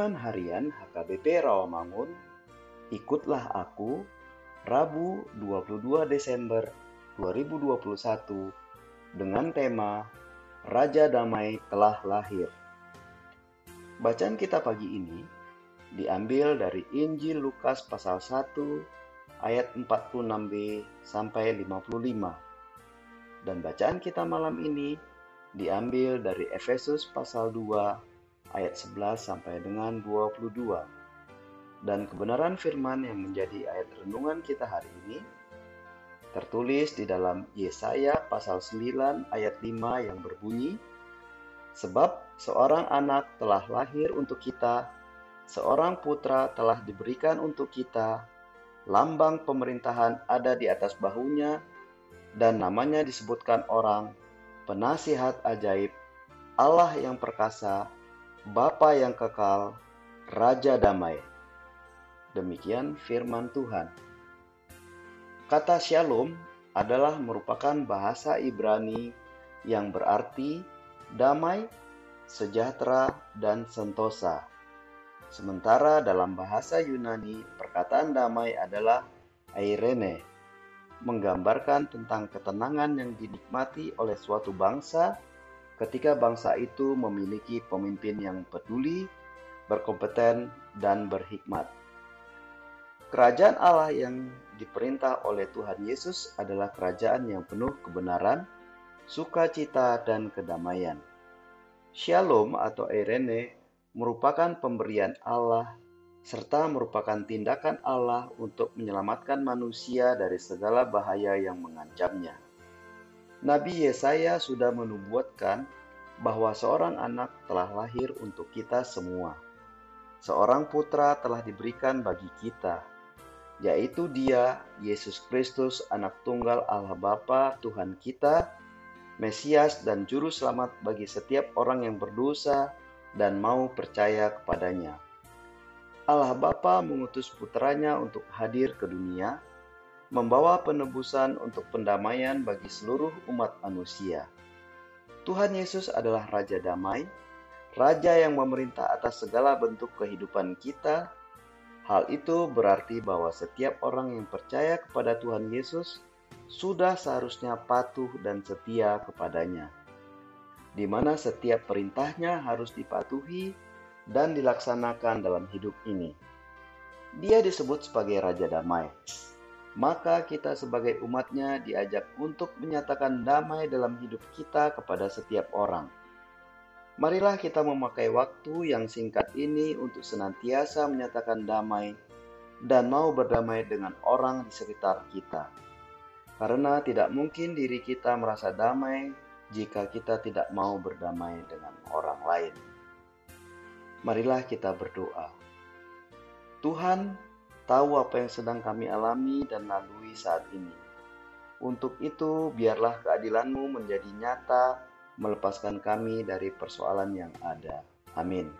Renungan Harian HKBP Rawamangun, Ikutlah Aku, Rabu 22 Desember 2021 dengan tema Raja Damai telah lahir. Bacaan kita pagi ini diambil dari Injil Lukas pasal 1 ayat 46b sampai 55. Dan bacaan kita malam ini diambil dari Efesus pasal 2 ayat 11 sampai dengan 22. Dan kebenaran firman yang menjadi ayat renungan kita hari ini tertulis di dalam Yesaya pasal 9 ayat 5 yang berbunyi Sebab seorang anak telah lahir untuk kita, seorang putra telah diberikan untuk kita, lambang pemerintahan ada di atas bahunya, dan namanya disebutkan orang penasihat ajaib, Allah yang perkasa, Bapa yang kekal, Raja damai. Demikian firman Tuhan. Kata Shalom adalah merupakan bahasa Ibrani yang berarti damai, sejahtera, dan sentosa. Sementara dalam bahasa Yunani, perkataan damai adalah airene, menggambarkan tentang ketenangan yang dinikmati oleh suatu bangsa ketika bangsa itu memiliki pemimpin yang peduli, berkompeten, dan berhikmat. Kerajaan Allah yang diperintah oleh Tuhan Yesus adalah kerajaan yang penuh kebenaran, sukacita, dan kedamaian. Shalom atau Irene merupakan pemberian Allah serta merupakan tindakan Allah untuk menyelamatkan manusia dari segala bahaya yang mengancamnya. Nabi Yesaya sudah menubuatkan bahwa seorang anak telah lahir untuk kita semua. Seorang putra telah diberikan bagi kita, yaitu Dia, Yesus Kristus, Anak Tunggal Allah Bapa, Tuhan kita, Mesias dan Juru Selamat bagi setiap orang yang berdosa dan mau percaya kepadanya. Allah Bapa mengutus putranya untuk hadir ke dunia, membawa penebusan untuk pendamaian bagi seluruh umat manusia. Tuhan Yesus adalah Raja Damai, Raja yang memerintah atas segala bentuk kehidupan kita. Hal itu berarti bahwa setiap orang yang percaya kepada Tuhan Yesus sudah seharusnya patuh dan setia kepadanya, di mana setiap perintahnya harus dipatuhi dan dilaksanakan dalam hidup ini. Dia disebut sebagai Raja Damai. Maka kita sebagai umatnya diajak untuk menyatakan damai dalam hidup kita kepada setiap orang. Marilah kita memakai waktu yang singkat ini untuk senantiasa menyatakan damai dan mau berdamai dengan orang di sekitar kita. Karena tidak mungkin diri kita merasa damai jika kita tidak mau berdamai dengan orang lain. Marilah kita berdoa. Tuhan, tahu apa yang sedang kami alami dan lalui saat ini. Untuk itu, biarlah keadilan-Mu menjadi nyata, melepaskan kami dari persoalan yang ada. Amin.